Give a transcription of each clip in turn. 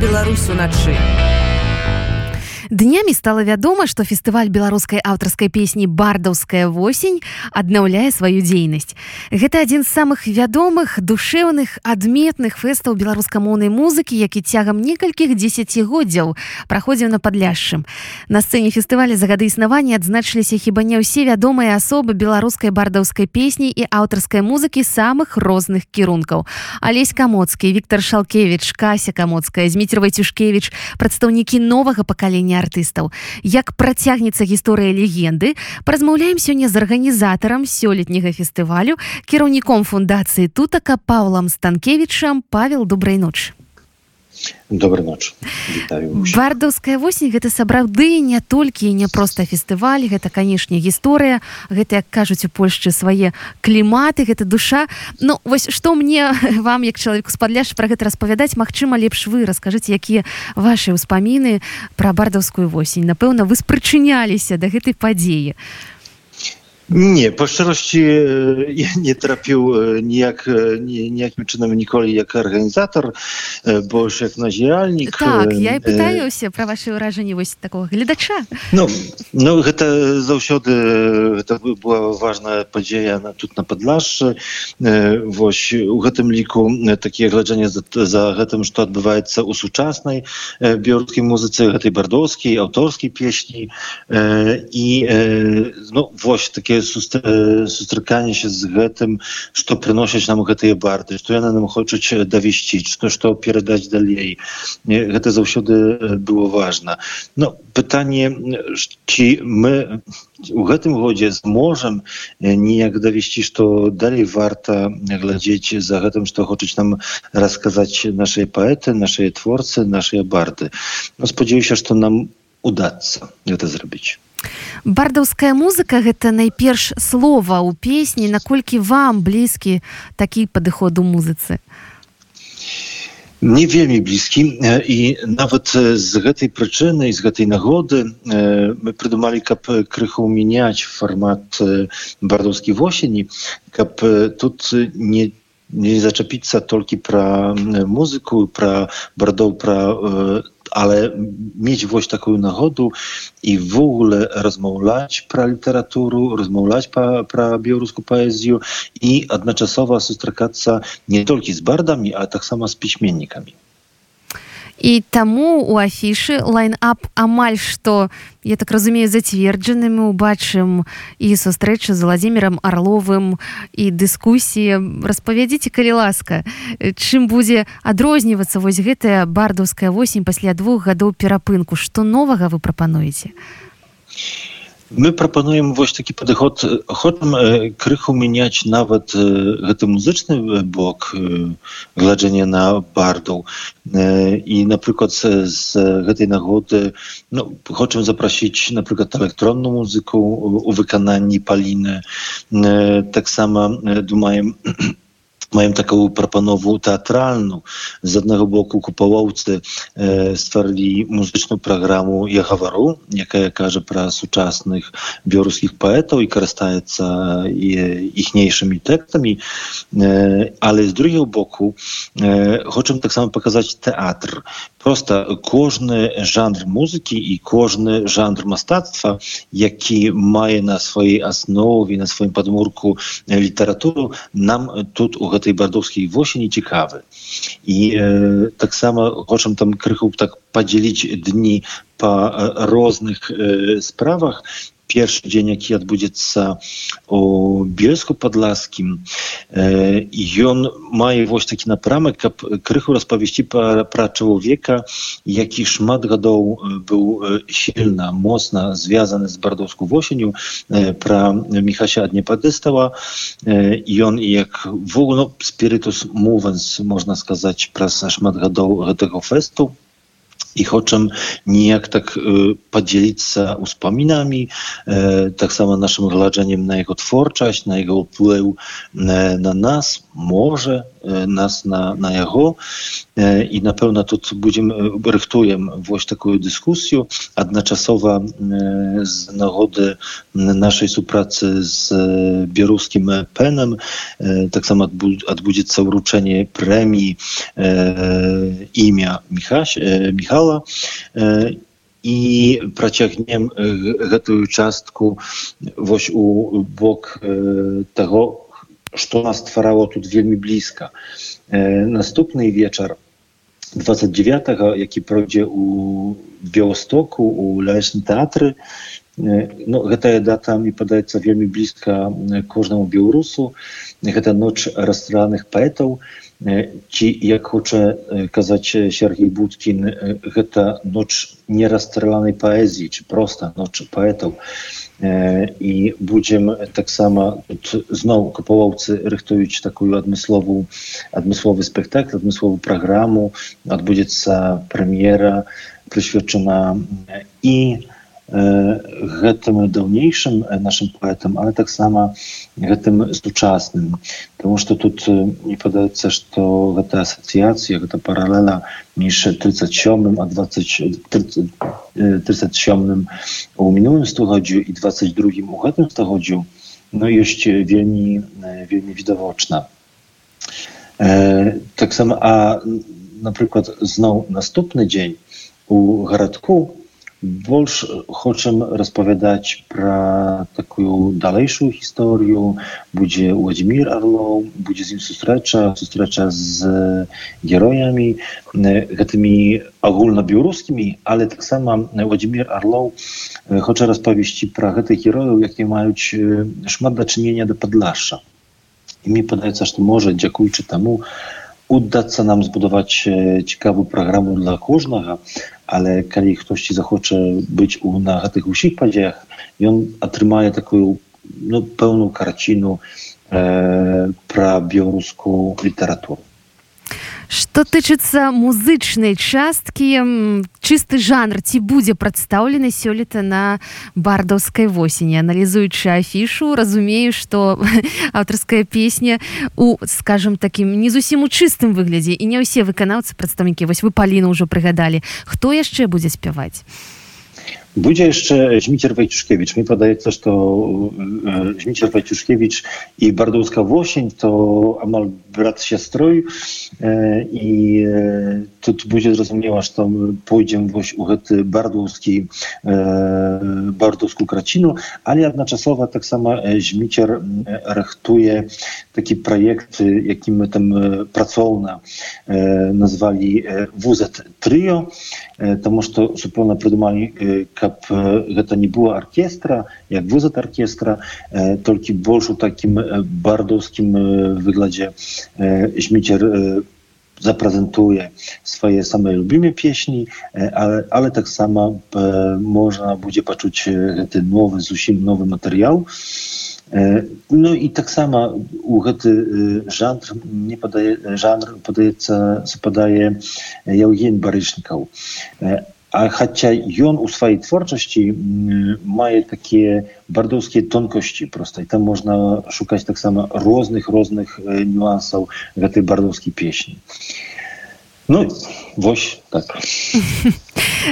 Беларусь уначы. Днямі стала вядома, што фестываль беларускай аўтарскай песні бардаўская восень аднаўляе сваю дзейнасць. Гэта адзін з самых вядомых душэўных адметных фэстаў беларускамоўнай музыкі, які цягам некалькіх дзесяцігоддзяў праходзіў на падляшчым. На сцэне фестываля за гады існавання адзначыліся хіба не ўсе вядомыя асобы беларускай бардаўскай песні і аўтарскай музыкі самых розных кірункаў. Алесь камоцкі, Віктор Шалкевич, Кася камоцкая, Зміцер Вайцюшкевич, прадстаўнікі новага пакалення артыстаў. Як працягнецца гісторыя легенды паразмаўляем сёння з арганізатарам сёлетняга фестывалю кіраўніком фундацыі тутака паўлам станкевічам. Павел добрай ночы добрый ноч бардаўская восень гэта сапраўды не толькі не проста фестываль гэта канешне гісторыя гэта як кажуць у польшчы свае кліматы гэта душа. Ну вось што мне вам як чалавеку спадляш пра гэта распавядаць Мачыма лепш вы раскажыце якія ваши ўспаміны пра бардаўскую восень. Напэўна вы спрычыняліся да гэтай падзеі. а Nie, po szczerości nie trapił nijak, ніякім чынам ніколі як арганізатар больш як назіральнік так, я і пытаюся пра ваши ўражанні вось такого гледача Ну, ну гэта заўсёды гэта была важная падзея на тут на падлашшы Вось у гэтым ліку такія гледжанні за, за гэтым што адбываецца ў сучаснай беларускай музыцы гэтай бардоўскай аўторскай песні і ну вось такія no właśnie takie сустраканне з гэтым што прыносяць нам гэтыя барты што яны нам хочуць давесці што што перадаць далей гэта заўсёды было важна но пытанне ці мы у гэтым годзе зможам неяк давесці што далей варта глядзець за гэтым што хочуць нам расказаць нашыя паэты нашыя творцы нашыя барты но спадзяюся што нам удаться гэта зрабіць бардаўская музыка гэта найперш слова ў песні наколькі вам блізкі такі падыход у музыцы? Не вельмі блізкі. І нават з гэтай прычыны з гэтай нагоды мы прыдумалі каб крыху мяняць фармат бардаўскі восені каб тут не не зачапіцца толькі пра музыку пра бардоў пра ale mieć właśnie taką nagodę i w ogóle rozmawiać pra literaturę, rozmawiać pra, pra białoruską poezję i jednoczesowo spotykać nie tylko z bardami, ale tak samo z piśmiennikami. І таму у афішы лайн-ап амаль што я так разумею зацверджаны мы убачым і сустрэчу з владимиром орловым і дыскусіі распавядзіце калі ласка чым будзе адрознівацца вось гэтая бардаўская восень пасля двух гадоў перапынку? Што новага вы прапануеце? а My proponujemy właśnie taki podchod, chcemy krychu mieniać nawet ten muzyczny bok gladzenia na bardą. I na przykład z, z tej nagody no, chcemy zaprosić na przykład elektronną muzykę u wykonania Paliny. Tak samo думаем mają taką proponową teatralną. Z jednego boku kupołowcy e, stworzyli muzyczną programu Jehowaru, jaka każe pra współczesnych białoruskich poetów i korzystaje ichniejszymi tekstami, e, ale z drugiego boku e, chcę tak samo pokazać teatr. Każdy żanr muzyki i każdy żanr mastactwa, jaki ma na swojej osnowie, na swoim podmurku literaturę, nam tu u tej bardowskiej włosie ciekawy. I e, tak samo chcę tam krychu tak podzielić dni po różnych e, sprawach Pierwszy dzień, jaki odbędzie u Bielsku Podlaskim, e, i on ma właśnie taki napramek, aby krychu rozpowieści pra człowieka, jaki szmat godą był silna, mocna, związany z bardowską włosienią, pra Michasia Adniepadystała, i on jak w ogóle no, spiritus mówiąc, można сказać, pra szmat godą tego festu, ich oczem nijak tak y, podzielić się y, tak samo naszym wrażeniem na jego twórczość, na jego wpływ y, na nas, może nas na, na jego. I na pewno tu będziemy, rychtujemy właśnie taką dyskusję, jednoczasowo z nagody naszej współpracy z białoruskim penem, tak samo odbędzie się uruczenie premii imienia Michała, михала і працягнем гэтую частку вось у бок таго што нас стварало тут вельмі блізка наступны вечар 29 які пройдзе у белостоку у лясным тэатры ну, гэтая дата мне падаецца вельмі блізка кожнаму беларусу гэта ноч расстраных паэтаў ці як хоча казаць Сергей Будкін гэта ноч нерасстраlanай паэзіі ці проста ноч паэтаў і будзем таксама зноў капалоўцы рыхтуюць такую адмысловую адмысловы спектакль адмысловую праграму адбудзецца прэм'ера прысвечана і на гэтым даўнейшым нашим паэтам але таксама гэтым сучасным потому что тут не падаецца что гэта асацыяцыя гэта паралела між 37 а 20 37 у мінулым стагоддзю і 22 у гэтым стагоддзю no ёсць вельмі вельмі відавочна таксама а напрыклад зноў наступны дзень у гарадку больш хочам распавядаць пра такую далейшую гісторыю будзе владимир орлоў будзе з ім сустрэча сустрэча з героямі гэтымі агульнабеларускімі але таксама владимир орлоў хоча распавесці пра гэтых герояў якія маюць шмат дачынення да падлашша і мне падаецца што можа дзякуючы таму удацца нам збудаваць цікавую праграму для кожнага ale kali ktoś ci zachocze być u, na tych usich padziach i on atrymuje taką no, pełną karcinu e, pra białoruską literaturę. Што тычыцца музычнай часткі чысты жанр ці будзе прадстаўлены сёлета на бардаўскай восені аналізуючы афішу разумею што аўтарская песня у скажем такім не зусім у чыстым выглядзе і не ўсе выканаўцы прадстаўнікі вось вы паліну ўжо прыгадалі хто яшчэ будзе спяваць Będzie jeszcze Żmicier Wojciuszkiewicz. Mi podaje też to Żmicier Wojciuszkiewicz i Bardowska Włosień to amal brat siostrój i tu będzie zrozumiała, że tam pójdziemy właśnie u chety bardowski, bardowską kracinu, ale jednoczesowo tak samo Żmicier rechtuje taki projekt, jaki my tam pracowna nazwali WZ Trio, to że to zupełnie prydumali каб гэта не была аркестра як вызад аркестра толькі больш у такім бардаўскім выгладзе зміцер запрэзентуе свае самыя любімыя песні але, але таксама можна будзе пачуць гэты новы зусім новы матэрыял Ну і таксама у гэты жанр не падае жанр падаецца супадае Яўген барычнікаў a chociaż А хаця ён у сваёй творчасці мае такія бардоўскія тонкасці проста і там можна шукаць таксама розных розных э, нюансаў гэтай бардоўскай песні. Ну вось так.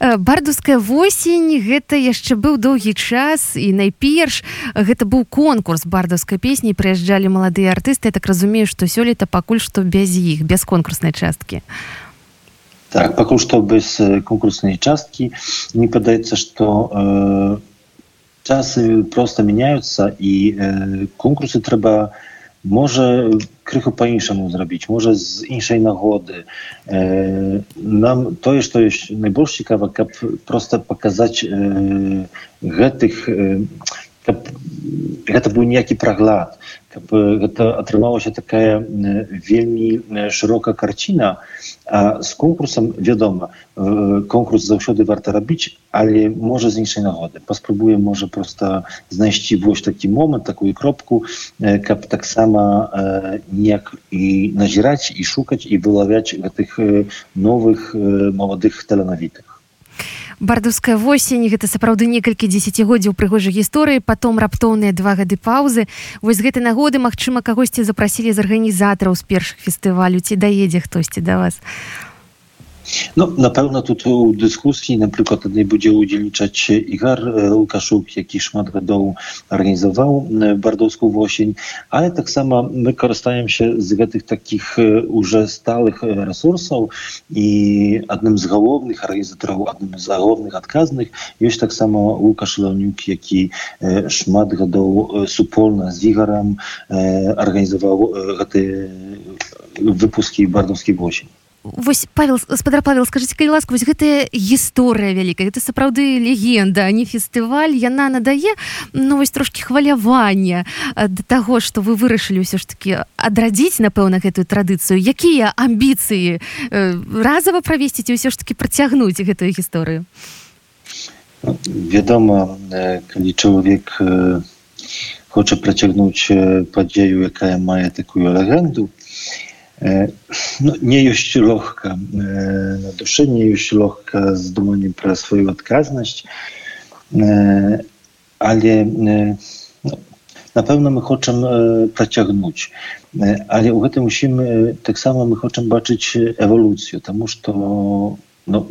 Э, бардуская восень гэта яшчэ быў доўгі час. І найперш гэта быў конкурс бардаўскай песні. Прыязджалі маладыя артысты. Я так разумею што сёлета пакуль што без іх без конкурснай часткі. А pokój to bez konkursnej czastki. Mi wydaje się, że e, czasy prosto zmieniają i e, konkursy trzeba może krychu po inszemu zrobić, może z innej nagody. E, nam to jest, to jest najbardziej ciekawe, jak prosto pokazać e, tych гэта быў ніякі праглад каб гэта атрымалася такая вельмі шырокая карціна а з конкурсам вядома конкурс заўсёды варта рабіць але можа з іншай нагоды паспрабуем можа просто знайсці вось такі момант такую кропку каб таксама неяк і назіраць і шукаць і вылавяць гэтых новых маладых таленавітых бардаўская восень гэта сапраўды некалькі дзесяцігоддзяў прыгожай гісторыі потом раптоўныя два гады паўзы вось гэтай нагоды Мачыма кагосьці запрасілі з арганізатараў з першых фестывалю. Ці даедзе хтосьці да вас? а No, na pewno tu, dyskusji, na przykład tutaj będzie udzielniczać Igar Łukaszuk, jaki szmat gadał organizował Bardowską Włosień, ale tak samo my korzystajemy się z tych takich już stałych resursów i jednym z głównych organizatorów, jednym z głównych odkaznych jest tak samo Łukasz Leoniuk, jaki szmat gadał supolna z Igarem, organizował te wypuski Bardowskiej Włosień. Вось павел спадар павел скажитеце калі ласка вось гэтая гісторыя вялікая это сапраўды легенда не фестываль яна надае ну вось трошки хвалявання да таго что вы вырашылі ўсё ж таки адрадзіць напэўна гэтую традыцыю. Якія амбіцыі разава правесціць ўсё ж таки працягнуць гэтую гісторыю? Вядома калі чалавек хоча працягнуць падзею якая мае такую легенду то no, nie jest легка na duszy, nie jest легка z dumaniem про swoją odkazność, ale no, na pewno my chcemy przeciągnąć, ale u tym musimy, tak samo my chcemy zobaczyć ewolucję, потому что no,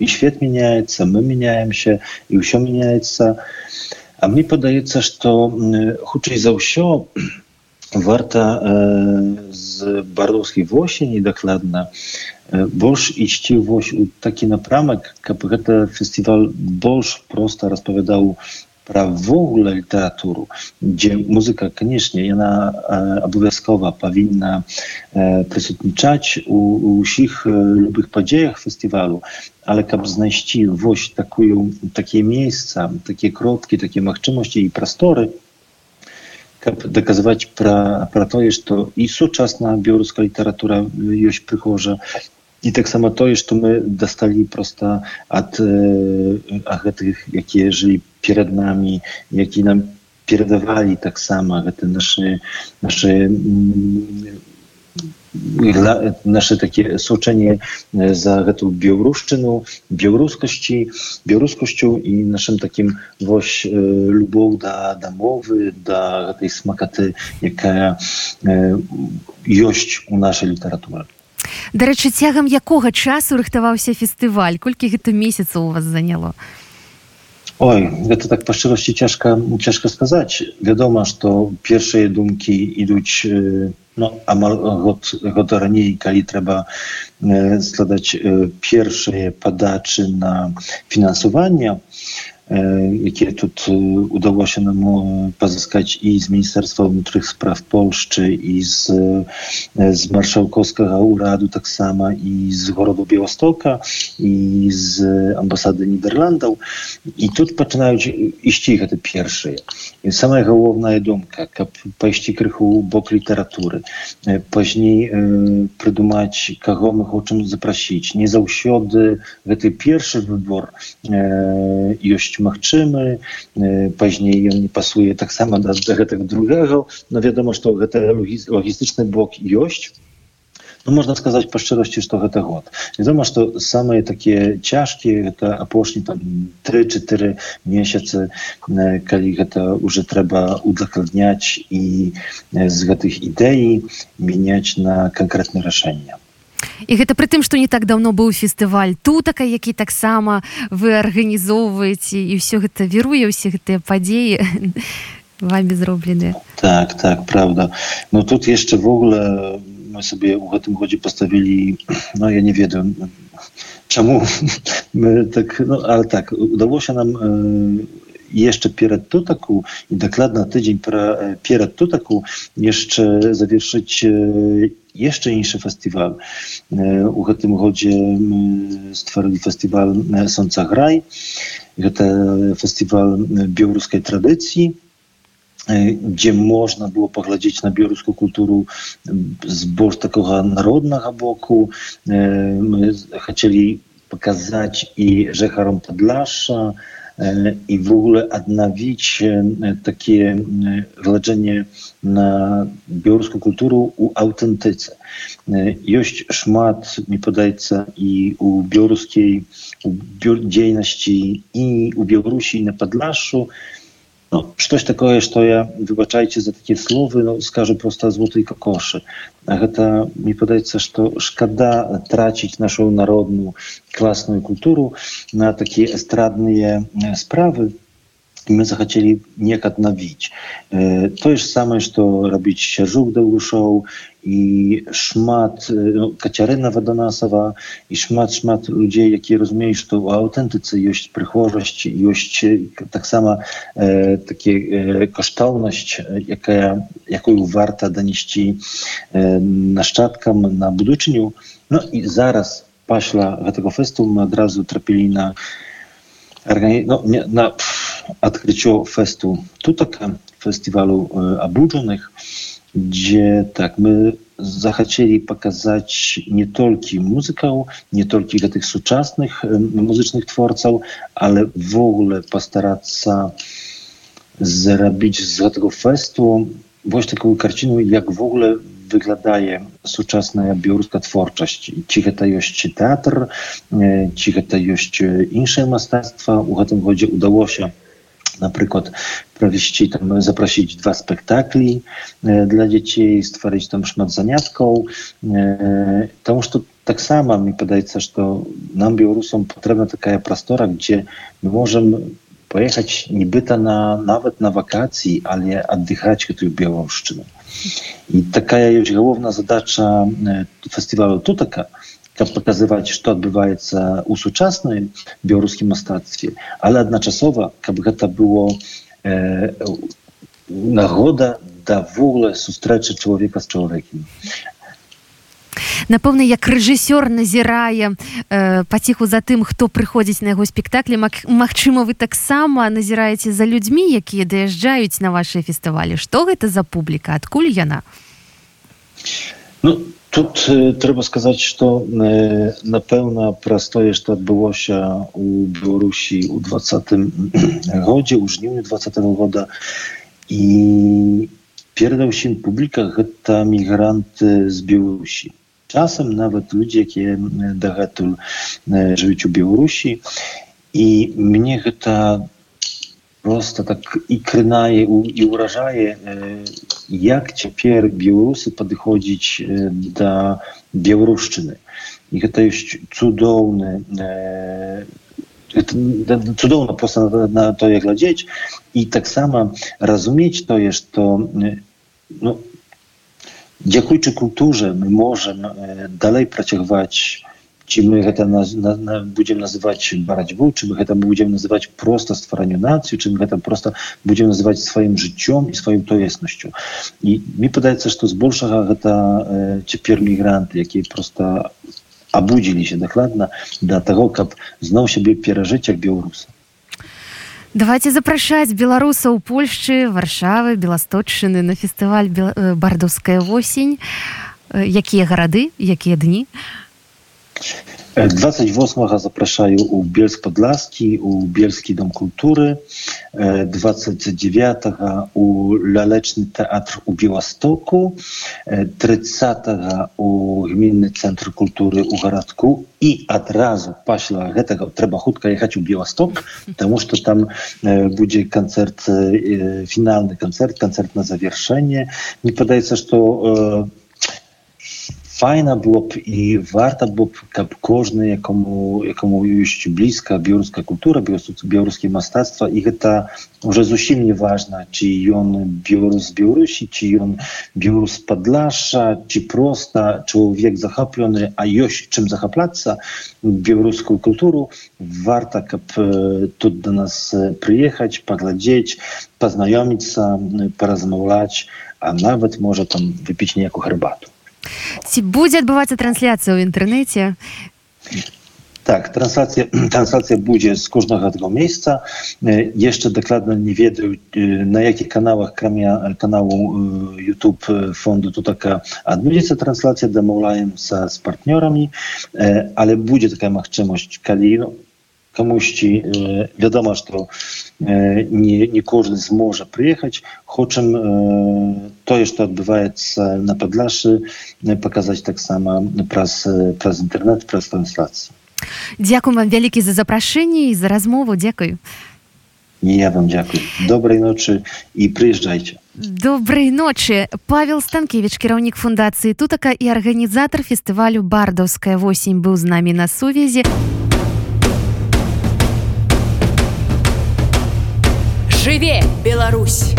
i świat zmieniaється, my zmieniamy się, i все меняется. А мне подается, что худший за все warta z bardowskiej włosieni dokładna больш ісці вось у такі напрамак каб гэта фестываль больш проста распавядаў пра ввогуле літаратуру дзе музыка канешне яна абавязкова павінна прысутнічаць у ўсіх любых падзеях фестывалю але каб знайсці вось такую такія месца такія кроткі такія магчымасці і прасторы каб даказваць пра пра тое што і сучасная беларуская літаратура ёсць прыхожа і таксама тое што мы дасталі проста ад э, гэтых якія жылі перад намі які нам перадавалі таксама гэта нашы нашы наше такие сочанне за гэту беларушчыну беларускасці беларускасцю і нашим таким вось любоў да дамовы да гэтай смакаты якая ёсць у нашай літаратуры дарэчы цягам якога часу рыхтаваўся фестываль? Колькі гэта месяцаў у вас заняло? у Oj, to tak po szczerości ciężko, ciężko сказать. Wiadomo, że pierwsze dumki idą no, amal gод, gод раней, калі трэба e, składać e, pierwsze padaczy na finansowanie, jakie tu udało się nam pozyskać i z Ministerstwa Wnętrznych Spraw Polszczy, i z, z Marszałkowskiego Uradu tak samo, i z Gorodu Białostoka, i z Ambasady Niderlandów. I tu zaczynają iść te pierwsze. Sama główna dumka, jak pójść krychu bok literatury, później przydumać, kogo my chcemy zaprosić. Nie zausiody, ten pierwszy wybór dość machczymy, e, później on nie pasuje tak samo do, do drugiego. No wiadomo, że to logistyczny blok ilość, no można сказаць па шчырасці што гэта год вядома што самыя такія цяжкія гэта апошні там 3-4 месяцы калі гэта уже трэба удакладняць і з гэтых ідэй мяняць на канкрэтнае рашэнне і гэта пры тым што не так давно быў фестываль тутака які таксама вы арганізоўваеце і ўсё гэта віруе ўсе гэтыя падзеі вами зробленыя. Так так правда но тут яшчэ ввогуле мы сабе у гэтым годзе паставілі но я не ведаю чаму. Так ну, але так удалося нам э, jeszcze перед тутаку i dokładna tydzień перед тутаку jeszcze завершыць jeszcze inszy festiwal. U гэтым годзе stworzyli festiwal Sąca Graj. To festiwal białoruskiej tradycji, gdzie można było poglądać na białoruską kulturę z boż takiego narodnego boku. My chcieli pokazać i Rzecharom Podlasza, E, i w ogóle odnowić e, takie leczenie na białoruską kulturę u autentyce. Jest szmat, mi podajca, i u białoruskiej dziejności, i u Białorusi, i na Podlaszu, no, coś takiego jest, to ja, wybaczajcie za takie słowy, no, skażę prosta złotej kokoszy. Ale to, mi podajcie, że to szkoda tracić naszą narodną, klasną kulturę na takie estradne sprawy, i my захотели некак навіць. Тое ж самае, што рабіць сяржук даўгушоў і шмат ну, кацярына ваданасава і шмат шмат людзей, якія разумеюць, што ў аўтэнтыцы ёсць прыхожасць, ёсць таксама э, такі э, каштоўнасць, якая, якую варта данесці э, нашчадкам на будучыню. Ну і зараз пасля гэтага фэсту мы адразу трапілі на no, nie, na odkryciu festu Tutaka, festiwalu obudzonych, gdzie tak my захотели показать не только muzykę, nie tylko tych współczesnych muzycznych twórców, ale w ogóle postarać się zrobić z tego festu właśnie taką karcinę, jak w ogóle wyglądaje сучасная беларуская творчасць ці гэта ёсць тэатр ці гэта ёсць іншае мастацтва у гэтым годзе удалося напрыклад правесці там запрасіць два спектаклі для дзяцей стварыць там шмат заняткаў тому что таксама мне падаецца что нам беларусам патрэбна такая прастора где мы можем поехать нібыта на нават на вакацыі але аддыхаць гэтую беларушчыну I taka jest główna zadacza festiwalu Tutaka, jak pokazywać, co odbywa się u współczesnym białoruskim mastactwie, ale jednoczesowo, żeby to było e, nagroda da w ogóle sustreczy człowieka z człowiekiem. Напэўна як рэжысёр назірае э, паціху за тым хто прыходзіць на яго спектаклі. Магчыма вы таксама назіраеце за людзьмі якія даязджаюць на вашыя фестывалі. Што гэта за публіка? Адкуль яна? Ну, тут э, трэба сказаць что э, напэўна праз тое што адбылося у беларусі у двадцатым годзе у жніўню двадцатого года і перада ўсім публіка гэта мігранты з беларусі Czasem nawet ludzie, jakie dagatuł żyć u Białorusi i mnie to просто так i krynaje i urażaje, jak ciepер Białorusy podchodzić do Białoruszczyny. I to jest cudowne, cudowno просто na, na to jak глядеть i tak samo rozumieć to jest to no, Дзякуючы культурze мы можем dalej pracować czy my гэта на, на, на, будзем называць барацьбу чым мы гэта будзем называць проста стваранню нацыю чым гэта просто будзем называць сваім жыццём і сваім тоеснасцю і мне падаецца што збольшага гэта э, цяпер мігранты якія просто абудзіліся дакладна да таго каб зноў сябе перажыць як беларусы Давайте запрашаць беларусаў польшчы варшавы беласточчыны на фестываль бардаўская восень якія гарады якія дні 28 запрашаю у бельск подласки у бельскі дом культуры 29 у лялечны тэатр у беластоку 30 у гмінны цэнтр культуры у гарадку і адразу пасля гэтага трэба хутка ехаць у беласток тому что там будзе канцэрт фінальны канцэрт канцэрт на завершэнне не падаецца что у fajna byłoby i warta kab każdy, jakomu, jakomu jest bliska białoruska kultura, białoruskie mastactwa i to już zupełnie nieważne, czy on Białorus Białorusi, czy on Białorus z Podlasza, czy prosta człowiek zachapiony, a jest czym zachaplać białoruską kulturą, warto, kab tu do nas przyjechać, poglądać, poznajomić się, porozmawiać, a nawet może tam wypić niejaką herbatę. Ці будзе адбывацца трансляцыя ў інтэрнэце? Так, трансляцыя трансляцыя будзе з кожнага аднаго месяца яшчэ дакладна не ведаю на якіх каналах акрамя каналу youtube фонду тутака адбудзецца трансляцыя дамаўляемся з партнёрамі але будзе такая магчымасць калі ну, камусьці вядома што не, не кожны зможа прыехаць. Хочам тое што адбываецца на падляшы паказаць таксама праз праз інтэрнэт праз трансляцыю Дзякуй вам вялікі за запрашэнне і за размову. Дзякую. Я вам дзякую. Добрай ночы і прыязджайце. Добрай ночы. Павел станкевич кіраўнік фундацыі тутака і арганізатар фестывалю бардаўская восень быў з намі на сувязі жыве Беларусь